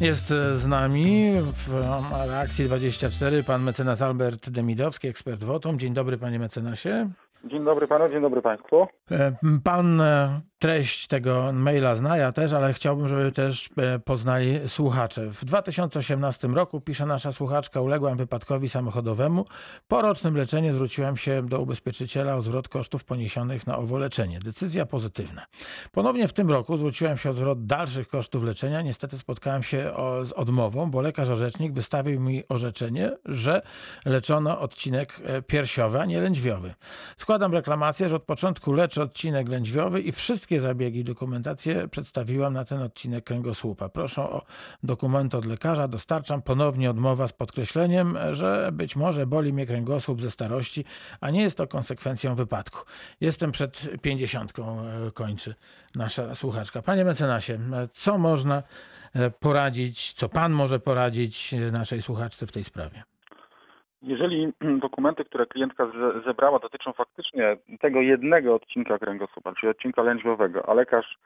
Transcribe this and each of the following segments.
Jest e, z nami w reakcji 24 pan mecenas Albert Demidowski, ekspert WOTOM. Dzień dobry panie mecenasie. Dzień dobry panu, dzień dobry państwu. E, Pan e, treść tego maila zna, ja też, ale chciałbym, żeby też e, poznali słuchacze. W 2018 roku, pisze nasza słuchaczka, uległam wypadkowi samochodowemu. Po rocznym leczeniu zwróciłem się do ubezpieczyciela o zwrot kosztów poniesionych na owo leczenie. Decyzja pozytywna. Ponownie w tym roku zwróciłem się o zwrot dalszych kosztów leczenia. Niestety spotkałem się o, z odmową, bo lekarz orzecznik wystawił mi orzeczenie, że leczono odcinek e, piersiowy, a nie lędźwiowy. Składam reklamację, że od początku leczę odcinek lędźwiowy i wszystkie zabiegi i dokumentację przedstawiłam na ten odcinek kręgosłupa. Proszę o dokument od lekarza, dostarczam ponownie odmowa z podkreśleniem, że być może boli mnie kręgosłup ze starości, a nie jest to konsekwencją wypadku. Jestem przed pięćdziesiątką, e, kończy nasza słuchaczka. Panie mecenasie, e, co można e, poradzić, co pan może poradzić naszej słuchaczce w tej sprawie? Jeżeli dokumenty, które klientka ze- zebrała dotyczą faktycznie tego jednego odcinka kręgosłupa, czyli odcinka lędźwiowego, a lekarz,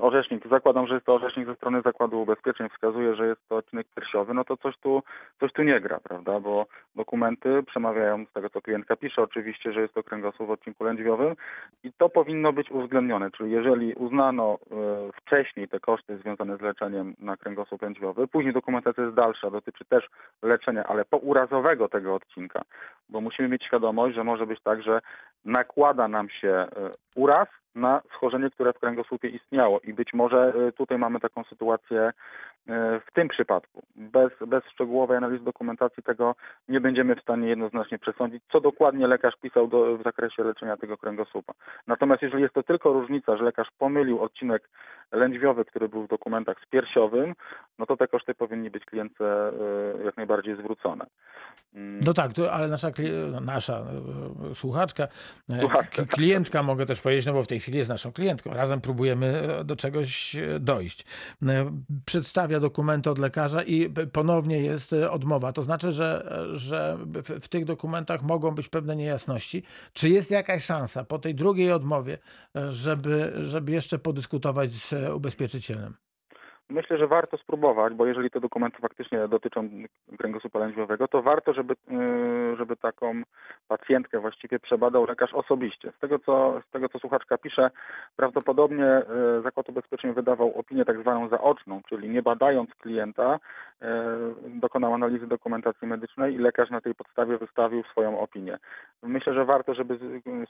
orzecznik, zakładam, że jest to orzecznik ze strony Zakładu Ubezpieczeń, wskazuje, że jest to odcinek piersiowy, no to coś tu, coś tu nie gra, prawda, bo dokumenty przemawiają z tego, co klientka pisze, oczywiście, że jest to kręgosłup w odcinku lędźwiowym. I to powinno być uwzględnione, czyli jeżeli uznano e, wcześniej te koszty związane z leczeniem na kręgosłup lędźwiowy, później dokumentacja jest dalsza, dotyczy też leczenia, ale pourazowego tego odcinka, bo musimy mieć świadomość, że może być tak, że nakłada nam się e, uraz na schorzenie, które w kręgosłupie istniało i być może e, tutaj mamy taką sytuację e, w tym przypadku. Bez, bez szczegółowej analizy dokumentacji tego nie będziemy w stanie jednoznacznie przesądzić, co dokładnie lekarz pisał do, w zakresie leczenia tego kręgosłupa. Natomiast jeżeli jest to tylko różnica, że lekarz pomylił odcinek lędźwiowy, który był w dokumentach z piersiowym, no to te koszty powinni być klientce jak najbardziej zwrócone. Mm, No tak, to, ale nasza, no, nasza e, słuchaczka, e, Słuchaczka. klientka mogę też powiedzieć, no bo w tej chwili jest naszą klientką. Razem próbujemy e, do czegoś e, dojść. E, Przedstawia dokumenty od lekarza i ponownie jest e, odmowa. To znaczy, że, e, że w, w tych dokumentach mogą być pewne niejasności. Czy jest jakaś szansa po tej drugiej odmowie, e, żeby, żeby jeszcze podyskutować z e, ubezpieczycielem? Myślę, że warto spróbować, bo jeżeli te dokumenty faktycznie dotyczą kręgosłupa lędźwiowego, to warto, żeby, yy, żeby taką pacjentkę właściwie przebadał lekarz osobiście. Z tego, co, z tego, co słuchaczka pisze, prawdopodobnie yy, Zakład Ubezpieczeń wydawał opinię tak zwaną zaoczną, czyli nie badając klienta, yy, dokonał analizy dokumentacji medycznej i lekarz na tej podstawie wystawił swoją opinię. Myślę, że warto, żeby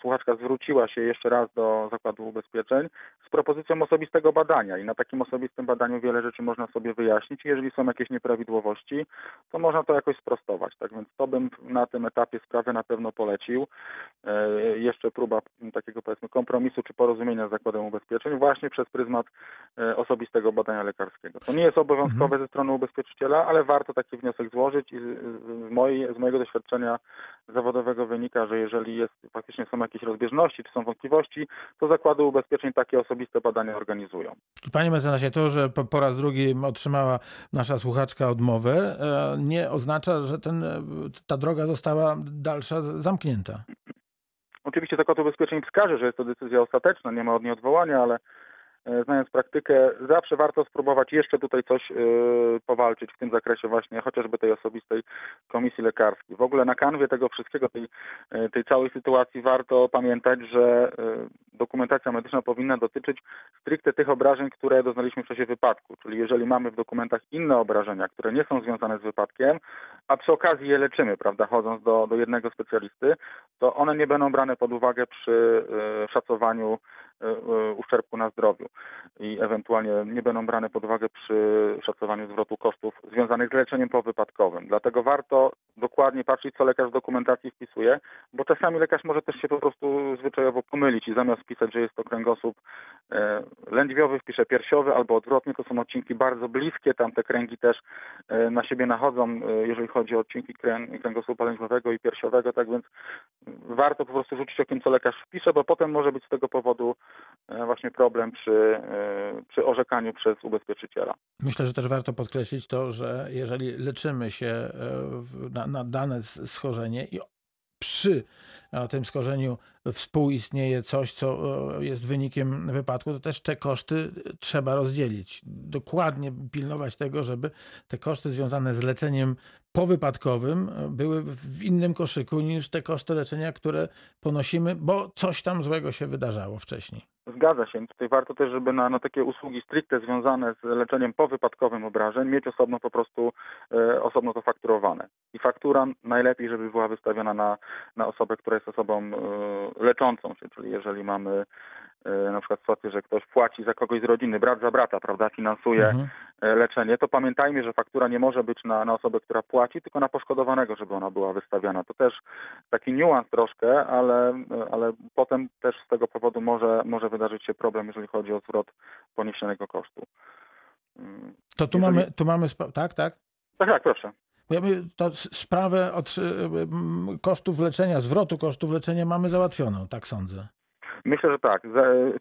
słuchaczka zwróciła się jeszcze raz do Zakładu Ubezpieczeń z propozycją osobistego badania i na takim osobistym badaniu wiele rzeczy można sobie wyjaśnić. Jeżeli są jakieś nieprawidłowości, to można to jakoś sprostować. Tak więc to bym na tym etapie sprawy na pewno polecił. E, Jeszcze próba takiego powiedzmy kompromisu czy porozumienia z Zakładem Ubezpieczeń właśnie przez pryzmat e, osobistego badania lekarskiego. To nie jest obowiązkowe ze strony ubezpieczyciela, ale warto taki wniosek złożyć i z, z, mojej, z mojego doświadczenia zawodowego wynika, że jeżeli jest, faktycznie są jakieś rozbieżności czy są wątpliwości, to zakłady ubezpieczeń takie osobiste badania organizują. Panie mecenasie, to, że po, po raz drugi otrzymała nasza słuchaczka odmowę, e, nie oznacza, że ten, e, ta droga została dalsza zamknięta. Oczywiście Zakład Ubezpieczeń wskaże, że jest to decyzja ostateczna, nie ma od niej odwołania, ale e, znając praktykę, zawsze warto spróbować jeszcze tutaj coś powalczyć w tym zakresie właśnie, chociażby tej osobistej komisji lekarskiej. W ogóle na kanwie tego wszystkiego, tej, e, tej całej sytuacji warto pamiętać, że e, dokumentacja medyczna powinna dotyczyć stricte tych obrażeń, które doznaliśmy w czasie wypadku. Czyli jeżeli mamy w dokumentach inne obrażenia, które nie są związane z wypadkiem, a przy okazji je leczymy, prawda, chodząc do, do jednego specjalisty, to one nie będą brane pod uwagę przy e, szacowaniu e, e, uszczerbku na zdrowiu i ewentualnie nie będą brane pod uwagę przy szacowaniu zwrotu kosztów związanych z leczeniem powypadkowym. Dlatego warto dokładnie patrzeć, co lekarz w dokumentacji wpisuje, bo czasami lekarz może też się po prostu zwyczajowo pomylić i zamiast pisać, że jest to kręgosłup e, lędźwiowy, wpisze piersiowy albo odwrotnie, to są odcinki bardzo bliskie, tam te kręgi też e, na siebie nachodzą, e, jeżeli chodzi o odcinki krę- kręgosłupa lędźwiowego i piersiowego, tak więc warto po prostu rzucić okiem, co lekarz wpisze, bo potem może być z tego powodu właśnie problem przy, przy orzekaniu przez ubezpieczyciela. Myślę, że też warto podkreślić to, że jeżeli leczymy się na, na dane schorzenie i przy na tym skorzeniu współistnieje coś, co e, jest wynikiem wypadku, to też te koszty trzeba rozdzielić. Dokładnie pilnować tego, żeby te koszty związane z leczeniem powypadkowym e, były w innym koszyku niż te koszty leczenia, które ponosimy, bo coś tam złego się wydarzało wcześniej. Zgadza się. Tutaj warto też, żeby na, na takie usługi stricte związane z leczeniem powypadkowym obrażeń mieć osobno po prostu e, osobno to fakturowane. I faktura najlepiej, żeby była wystawiona na, na osobę, która jest osobą e, leczącą się, czyli jeżeli mamy e, na przykład sytuację, że ktoś płaci za kogoś z rodziny, brat za brata, prawda, finansuje Mhm. E, leczenie, to pamiętajmy, że faktura nie może być na, na osobę, która płaci, tylko na poszkodowanego, żeby ona była wystawiana. To też taki niuans troszkę, ale, ale potem też z tego powodu może, może wydarzyć się problem, jeżeli chodzi o zwrot poniesionego kosztu. Mm. To tu Jeżeli- mamy, tu mamy, tak, tak? Tak, tak, proszę. To sprawę od, kosztów leczenia, zwrotu kosztów leczenia mamy załatwioną, tak sądzę. Myślę, że tak.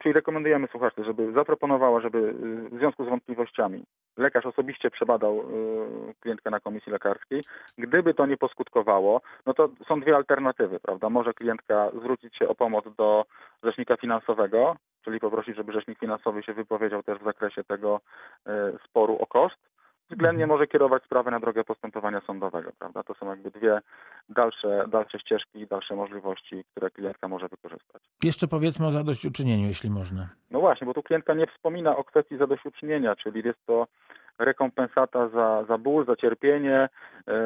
Czyli rekomendujemy słuchaczce, żeby zaproponowała, żeby y, w związku z wątpliwościami lekarz osobiście przebadał y, klientkę na komisji lekarskiej. Gdyby to nie poskutkowało, no to są dwie alternatywy, prawda? Może klientka zwrócić się o pomoc do rzecznika finansowego, czyli poprosić, żeby rzecznik finansowy się wypowiedział też w zakresie tego y, sporu o koszt. Względnie może kierować sprawę na drogę postępowania sądowego, prawda? To są jakby dwie dalsze, dalsze ścieżki dalsze możliwości, które klientka może wykorzystać. Jeszcze powiedzmy o zadośćuczynieniu, jeśli można. No właśnie, bo tu klientka nie wspomina o kwestii zadośćuczynienia, czyli jest to rekompensata za, za ból, za cierpienie, e,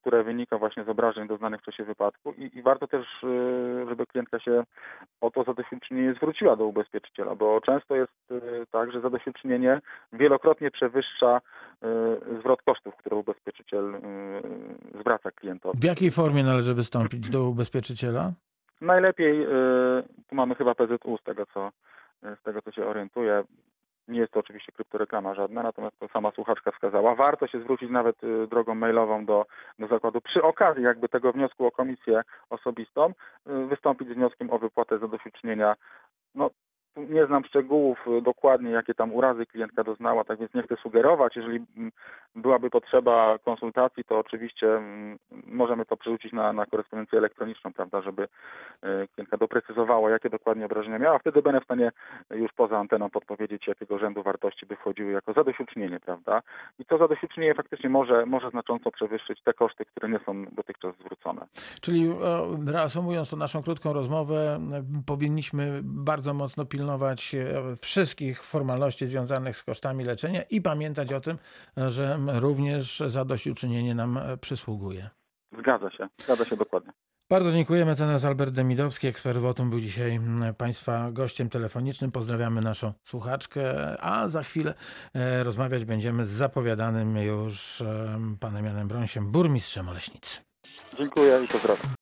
które wynika właśnie z obrażeń doznanych w czasie wypadku i, i warto też, e, żeby klientka się o to zadośćuczynienie zwróciła do ubezpieczyciela, bo często jest e, tak, że zadośćuczynienie wielokrotnie przewyższa e, zwrot kosztów, które ubezpieczyciel zwraca klientowi. W jakiej formie należy wystąpić do ubezpieczyciela? Najlepiej, y, tu mamy chyba PZU z tego, co, z tego, co się orientuję. Nie jest to oczywiście kryptoreklama żadna, natomiast to sama słuchaczka wskazała. Warto się zwrócić nawet y, drogą mailową do, do zakładu przy okazji jakby tego wniosku o komisję osobistą, y, wystąpić z wnioskiem o wypłatę zadośćuczynienia. No, nie znam szczegółów y, dokładnie, jakie tam urazy klientka doznała, tak więc nie chcę sugerować. Jeżeli mm, byłaby potrzeba konsultacji, to oczywiście mm, możemy to przerzucić na, na korespondencję elektroniczną, prawda, żeby y, klientka doprecyzowała, jakie dokładnie obrażenia miała. Wtedy będę w stanie już poza anteną podpowiedzieć, jakiego rzędu wartości by wchodziły jako zadośćuczynienie, prawda? I to zadośćuczynienie faktycznie może, może znacząco przewyższyć te koszty, które nie są dotychczas zwrócone. Czyli e, reasumując tą naszą krótką rozmowę, e, powinniśmy bardzo mocno pilnować e, wszystkich formalności związanych z kosztami leczenia i pamiętać o tym, że również zadośćuczynienie nam e, przysługuje. Zgadza się, zgadza się dokładnie. Bardzo dziękuję. Mecenas Albert Demidowski, ekspert Wotum, był dzisiaj Państwa gościem telefonicznym. Pozdrawiamy naszą słuchaczkę, a za chwilę e, rozmawiać będziemy z zapowiadanym już panem Janem Brąsiem, burmistrzem Oleśnicy. Dziękuję i pozdrawiam.